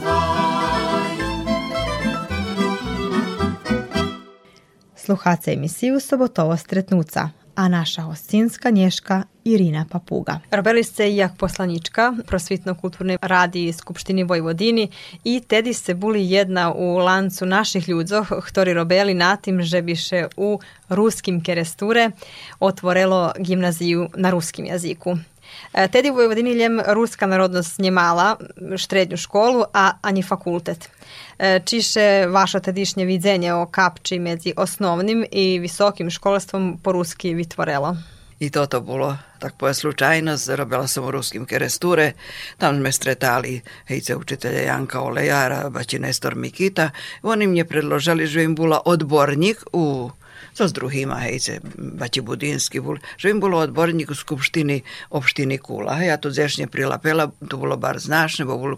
Speaker 2: Sluhace emisiju Sobotovo stretnuca, a naša hostinska nješka Irina Papuga. Robili ste jak poslanička prosvitno-kulturnej radiji Skupštini Vojvodini i tedi ste buli jedna u lancu naših ľudzov, ktorí robili na tim, že biše u ruskim keresture otvorelo gimnaziju na ruskim jaziku. E, Tedi u Vojvodini ljem ruska narodnost nje mala, štrednju školu, a ani fakultet. E, Čiše vaše tedišnje vidzenje o kapči medzi osnovnim i visokim školstvom po ruski vytvorelo?
Speaker 4: I toto bolo takva slučajnost. Robila sam u ruskim keresture. Tam me stretali hejce učitelja Janka Olejara, bači Nestor Mikita. Oni mnie predložili, že im bula odbornik u so s druhýma, hejce, Bati Budinski bol, že im bolo odborník v skupštini opštiny Kula. Ja tu zešne prilapela, to bolo bar znašne, bo bol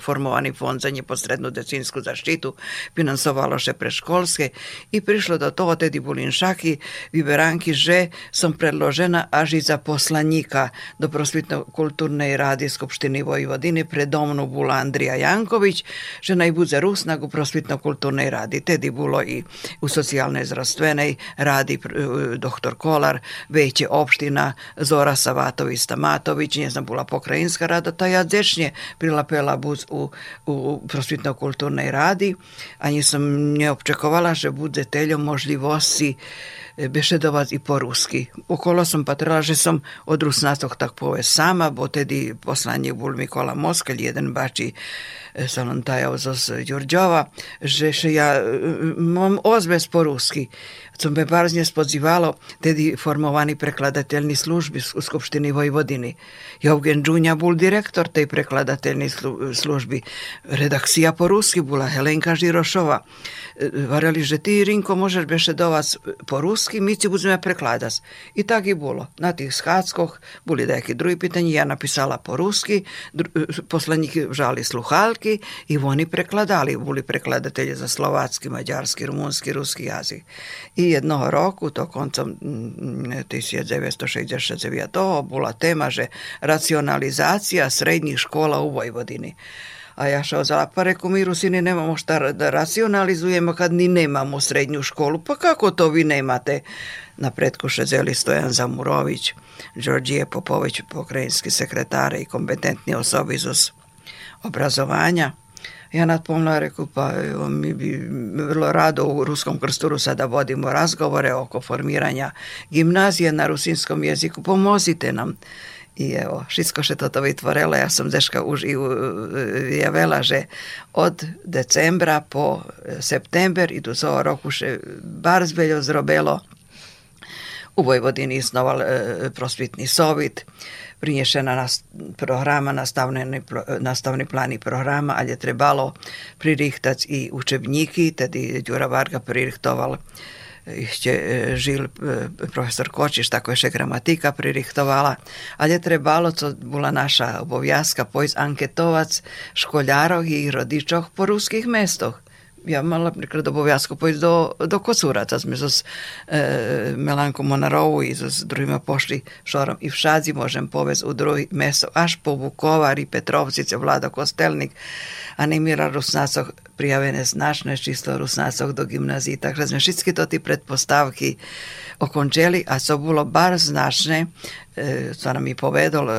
Speaker 4: formovaný fond za neposrednú decínsku zaštitu, finansovalo še preškolske i prišlo do toho, tedy boli šaky, vyberanky, že som predložena až i za poslanika do prosvitno-kulturnej rady Skupštiny Vojvodiny, predomnu bula Andrija Janković, že naj bude Rusnak u prosvitno-kulturnej radi. Tedy bolo i u socijalnej zdravstvenej radi pr- doktor Kolar, veće opština Zora Savatović Stamatović, nje znam bula pokrajinska rada, ta ja dečnje prilapela buz u, u prosvitno-kulturnej radi, a nisam nje opčekovala, že bude teljo možljivosti besedować i po-ruski. Okolo sam patraže sam od rusnatog tak pove sama, bo tedi poslanje bul Mikola Moskelj, jedan bači salontajao zos Đurđova, že še ja mam ozbez po-ruski. Co me barzne spodzivalo, tedy formovani prekladateljni službi u Skupštini Vojvodini. Jovgen Džunja bol direktor tej prekladateljni službi. Redakcija po ruski bula Helenka Žirošova. Vareli, že ti, Rinko, možeš beše do vas po ruski, mi ci budeme prekladas. I tak i bilo. Na tih schádskoch boli neki drugi pitanji, ja napisala po ruski, poslanik žali sluhalki i oni prekladali. Boli prekladatelji za slovatski, mađarski, rumunski, ruski jazik. I jednog roku, to koncom 1969. bola tema, že racionalizacija srednjih škola u Vojvodini. A ja šao za pa reku mi Rusini nemamo šta da racionalizujemo kad ni nemamo srednju školu. Pa kako to vi nemate? Na pretkuše zeli Stojan Zamurović, Đorđije Popović, pokrajinski sekretare i kompetentni osobi iz obrazovanja. Ja nadpomla reku, pa evo, mi bi vrlo rado u Ruskom krsturu sada vodimo razgovore oko formiranja gimnazije na rusinskom jeziku, pomozite nam. I evo, všetko še toto vytvorilo. Ja som deška už i javela, že od decembra po september i do toho roku še bar zbeljo zrobelo u Vojvodini isnoval e, prosvitni sovit, принесена програма, наставни, наставни план и програма, але требало пририхтати і учебники, тоді Дюра Варга пририхтувала ešte eh, žil eh, profesor Kočiš, tako ešte gramatika pririchtovala, ale trebalo, to bola naša obovязka, pojsť anketovať škoľárov i ich po ruských mestoch. ja mam nekrat obowiązku pojść do, do Kocura. To smo z eh, e, Melanko Monarovu i z drugima pošli šorom i všadzi, možem povez u drugi mesto, až po Vukovar i Petrovci, vlada Kostelnik, a ne Mira Rusnacov, prijavené značné číslo Rusnácoch do gymnází. Takže sme všetky to tie predpostavky okončili a co bolo bar značné, e, co nam i povedal e,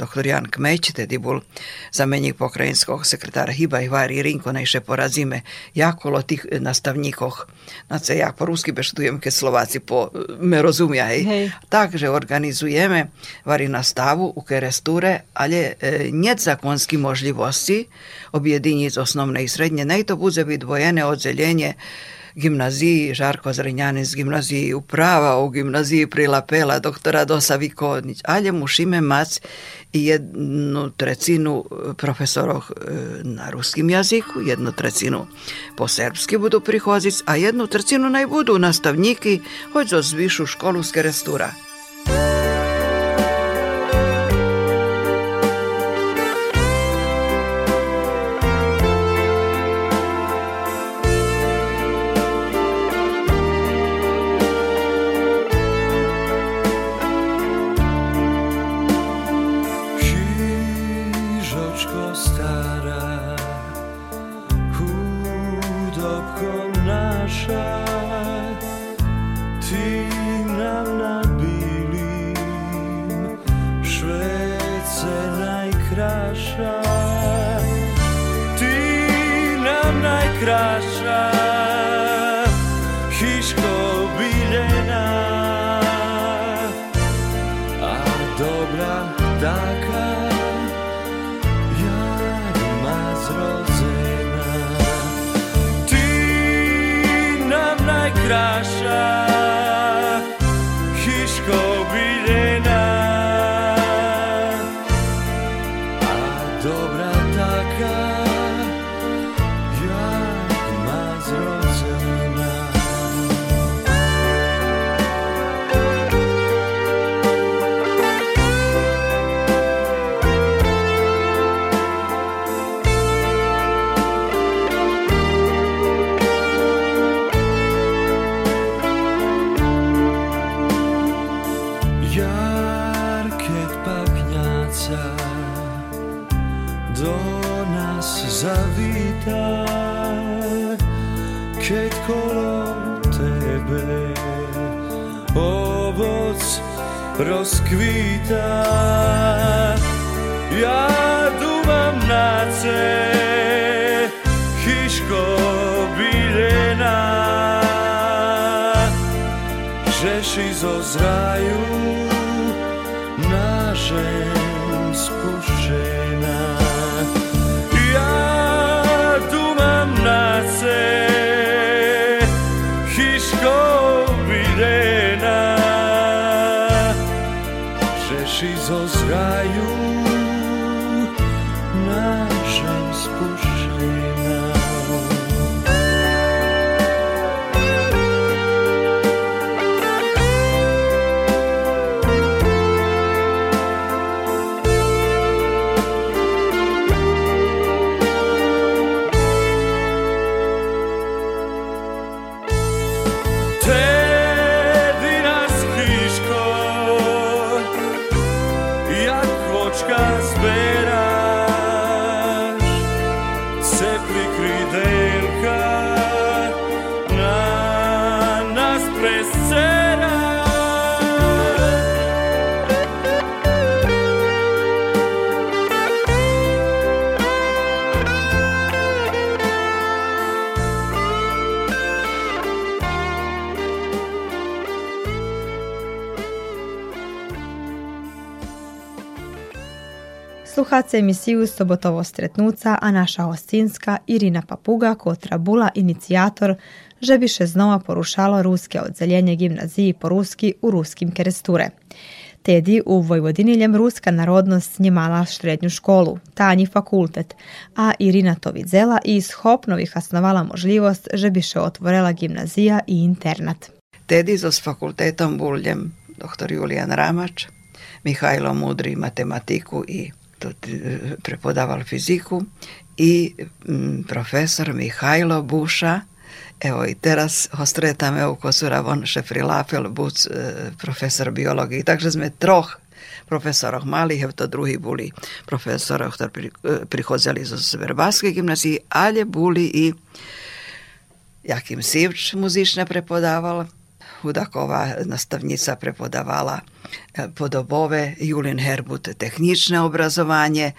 Speaker 4: doktor Jan Kmeć, tedy bol zamenik pokrajinskog sekretara Hiba i Vari Rinko, najše porazime jakolo tých nastavníkoch. Na ce ja po rusky beštujem, keď Slováci po, me rozumia. Hej. Hej. Takže organizujeme vari nastavu u Keresture, ale e, zakonski možljivosti objediniť osnovne i srednje. Nej to bude byť dvojené odzeljenje gimnaziji Žarko Zrenjanin z gimnaziji uprava, u gimnaziji Prilapela, doktora Dosa Vikodnić, ali musimy mać i jednu trecinu profesorov na ruskim jaziku, jednu trecinu po serbski budu prichodzić, a jednu trecinu naj budu nastavniki, hoć zvišu školu z Kerestura.
Speaker 5: jadłam na ce Hiszko bilena. Rzeszy z Ozraju na rzecz
Speaker 2: Slušate emisiju Sobotovo stretnuca, a naša hostinska Irina Papuga, kotra bula inicijator, že bi še znova porušalo ruske odzeljenje gimnaziji po ruski u ruskim keresture. Tedi u Vojvodiniljem ruska narodnost njemala štrednju školu, tanji fakultet, a Irina to vidzela i iz Hopnovih osnovala možljivost, že bi še otvorila gimnazija i internat.
Speaker 4: Tedi s fakultetom Buljem, dr. Julijan Ramač, Mihajlo Mudri matematiku i prepodaval fiziku i mm, profesor Mihajlo Buša Evo i teraz ho stretam, evo ko su Ravon Šefrilapel, buc e, profesor biologije. Takže sme troch profesorov malih, evo to drugi buli profesora, ktor prihozeli e, iz Verbaske gimnazije, ali buli i Jakim Sivč muzična prepodavala, Hudakova nastavnica prepodavala podobove, Julin Herbut tehnične obrazovanje,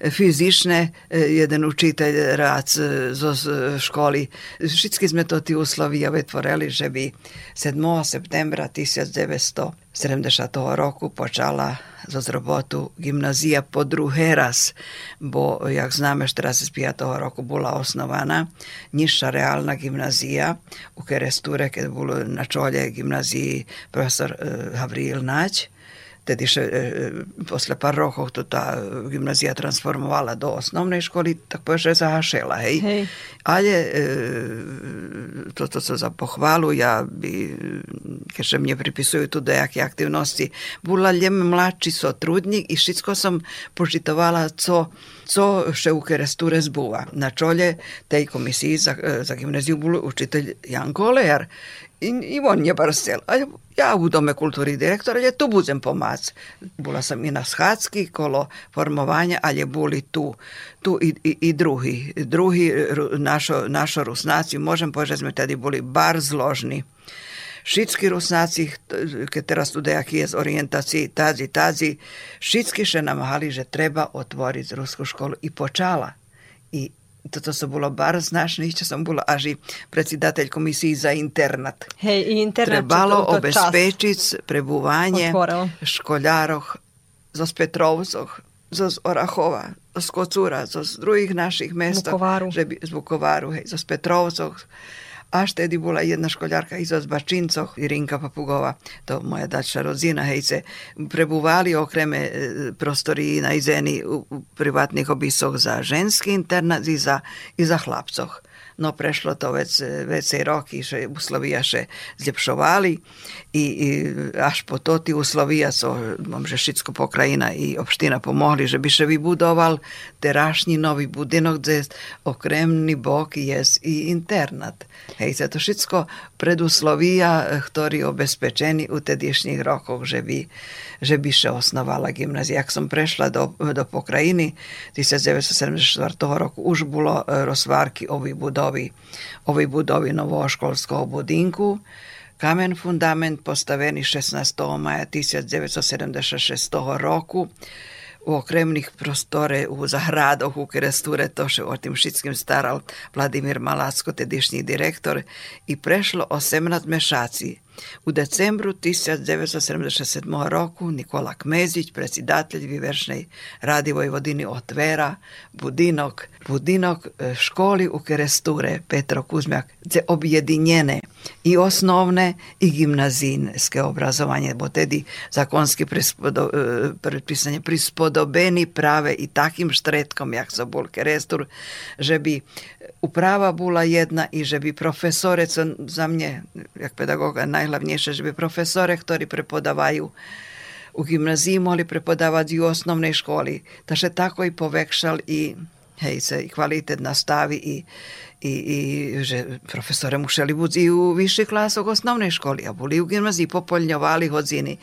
Speaker 4: e, fizične, e, jeden učitelj rad zo školi. Všetky sme to ti uslovi vytvorili, že by 7. septembra 1970 roku počala zo zrobotu gimnazija po druhý raz, bo, jak známe, 45. roku bola osnovana nižša reálna gimnazija u Keresture, keď bol na čolje gimnaziji profesor Havril Nać, vtedy še e, e, posle par rokov to ta gimnazija transformovala do osnovnej školy, tako je še zahašela, hej.
Speaker 2: hej.
Speaker 4: Ale e, to, to so za pohvalu, ja bi, ker še pripisuju tudi jake aktivnosti, bula ljem mlači so i šitko sam požitovala co co še u Keresture zbuva. Na čolje tej komisiji za, za gimnaziju bol učitelj Janko Olejar. I, I on je brstel. A ja u Dome kulturi direktora, ja tu budem pomac. Bula sam i na Schatski kolo formovanja, ali boli tu, tu i, i, i drugi. Drugi ru- našo, našo rusnaci, možem povedať, že sme tedy boli bar zložni. Všetci rusnáci, keď teraz tu nejaký je z orientácií, tadzi, tadzi, všetci še namáhali, že treba otvoriť ruskú školu i počala. I toto som bolo bar značný, čo som bola až i predsjedatelj komisiji za internat.
Speaker 2: Hej, i internat
Speaker 4: Trebalo obezpečiť prebuvanje školjaroh zo Petrovcoch, zo z Orachova, z Kocura, z druhých našich mesta.
Speaker 2: Vukovaru.
Speaker 4: Že by, z Vukovaru, hej, zo Petrovcoch. Až tedy bola jedna školjarka iz Zbačincoch, Irinka Papugova, to moja dačna rodzina, hejce, prebuvali okreme e, prostori na izeni u, privatnih obisoch za ženski internat i za, i za chlapcoch. No prešlo to već, vecej roky, že uslovija še zljepšovali i, i až po to ti uslovija so, že všetko pokrajina i opština pomohli, že by še vybudoval terašnji novi budinok, gdje okremni bok je i internat. Hej, za to všetko preduslovija, ktorí obezpečení u tedišnjih rokoch, že by, že by še osnovala gimnazija. Jak som prešla do, do pokrajiny 1974 roku, už bolo e, rozvárky ovoj budovi, ovoj budovi novoškolského budinku. Kamen fundament postavený 16. maja 1976 roku u okremných prostore, u zahradoch, u Keresture, to še o tým všetkým staral Vladimír Malacko, tedišnji direktor, i prešlo 18 mešaci. U decembru 1977 roku Nikola Kmezić, predsjedatelj Viveršnej radi Vojvodini otvera budinok, budinok e, školi u Keresture Petro Kuzmjak, gdje objedinjene i osnovne i gimnazijske obrazovanje, bo tedy zakonski prispodo, e, predpisanje prispodobeni prave i takim štretkom, jak so bol Kerestur, že bi uprava bula jedna i že bi profesore, co za mne, jak pedagoga, najhlavnejšie, že by profesore, ktorí prepodavajú u gimnaziji mohli prepodavati u osnovnej školi. Takže tako i povekšal i hej, se i kvalitet nastavi i, i, i že profesore mušeli biti i u viših klasov osnovnej školi, a boli u gimnaziji popoljňovali hodziny.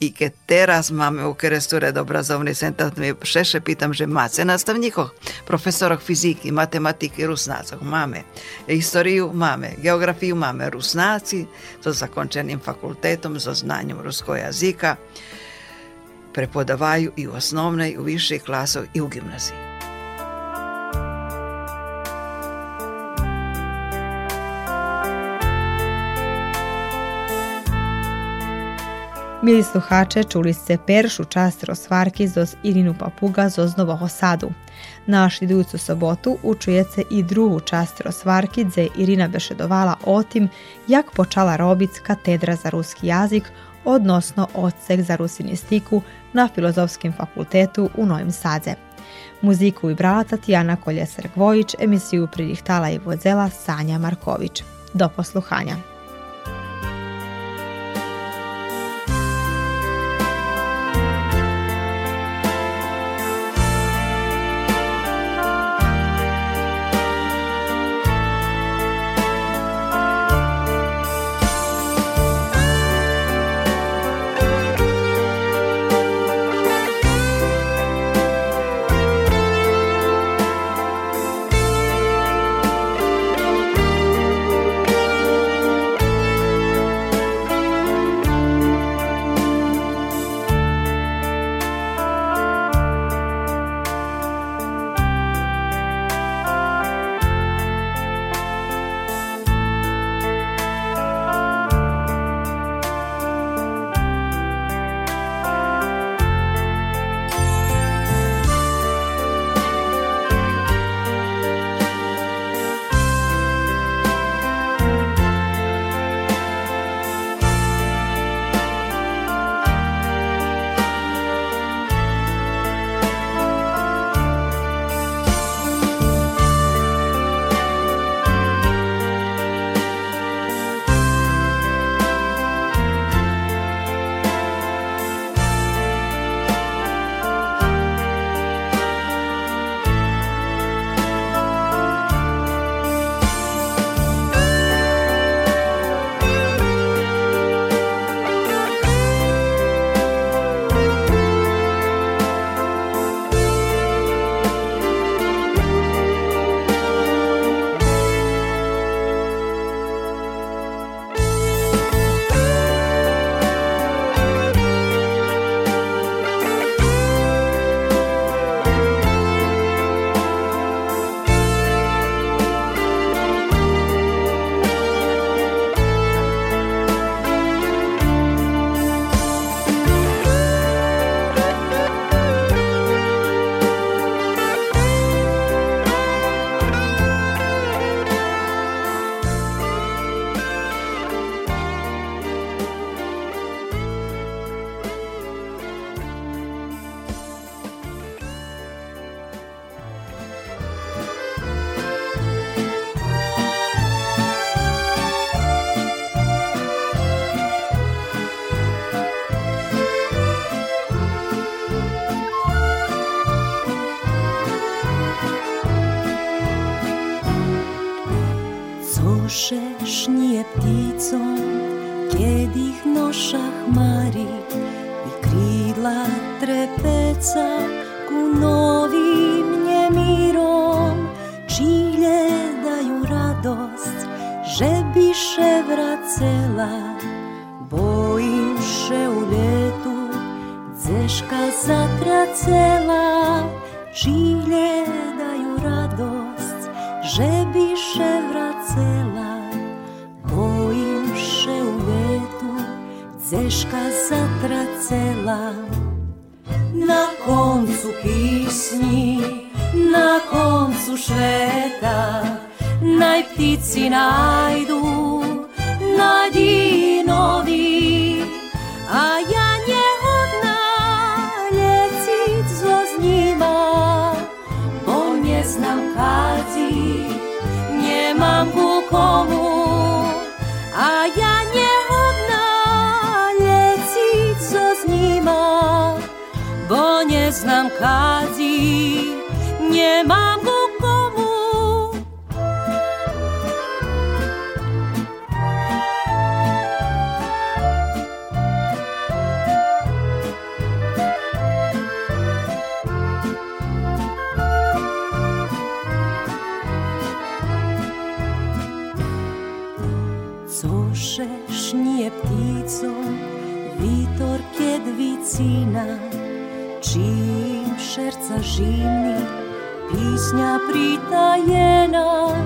Speaker 4: I keď teraz máme u Keresture obrazovný centar, mi šeše pitam, že máte nastavníkoch, profesoroch fyziky, matematiky, rusnácoch máme. Historiju máme, geografiju máme rusnáci so zakončeným fakultetom, so znanjem ruskog jazika, prepodavaju i u osnovnej, u viših klasov i u gimnaziji.
Speaker 2: Mili sluhače, čuli ste peršu čast Rosvarki zoz Irinu Papuga zoz Novoho Sadu. Naš iduću sobotu učuje se i drugu čast Rosvarki, gdje Irina bešedovala o tim jak počala robic katedra za ruski jazik, odnosno odsek za rusinistiku na Filozofskim fakultetu u Novim Sadze. Muziku i brala Tatjana Koljeser-Gvojić, emisiju pridihtala i vodzela Sanja Marković. Do posluhanja.
Speaker 9: Dzeška zatracela, čilje daju radost, žebiše vracela, bojim še u ljetu Zeška zatracela. Na koncu pisnji Na koncu šveta Naj ptici najdu Nadinovi A nie mam ku komu, a ja nie odnaleźć co z nima, bo nie znam okazji, nie mam živný, písňa pritajená,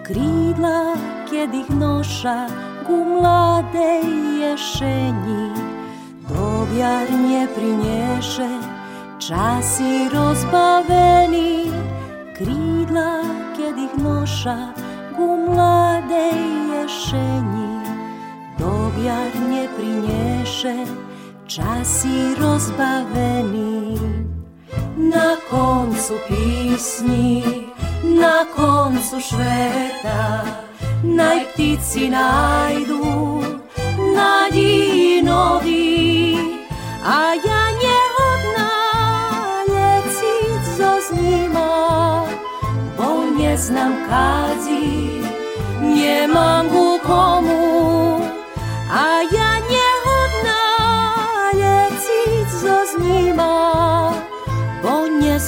Speaker 9: krídla, kiedy ich nosza ku mladej jesieni. Dowiar nie przyniesie, czasy rozbaweni, krídla, kiedy ich nosza ku mladej jesieni. Dowiar nie przyniesie, czasy rozbaweni. Na koncu písni, na koncu šveta, naj ptici najdu nadiji novi, a ja nehodná leciť so z nima, bo neznám kadzi, nemám ku komu, a ja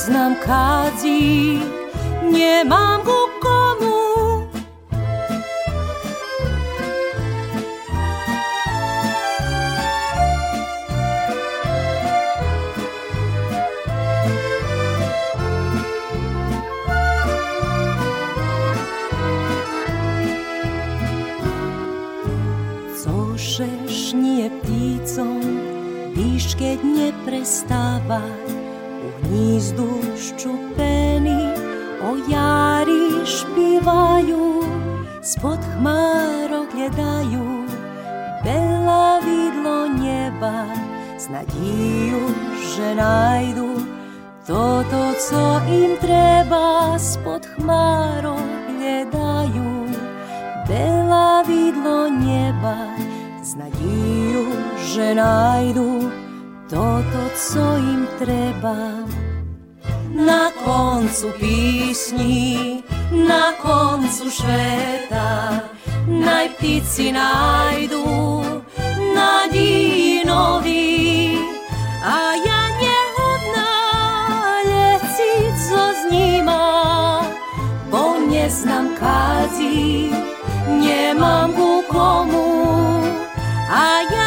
Speaker 9: znam kadzi, nie mam go komu. Cożeż nie pticą, iż nie przestawać, Гніздущу пені оярі шпіваю, спод хмарок глядаю, бела відло неба, з надію, що найду то, що їм треба, спод хмарок глядаю, бела відло неба, з надію, що найду то, що їм треба na koncu písní, na koncu sveta, naj ptici najdu na dinovi, a ja nehodná leciť so z nima, bo neznám kazi, nemám ku komu, a ja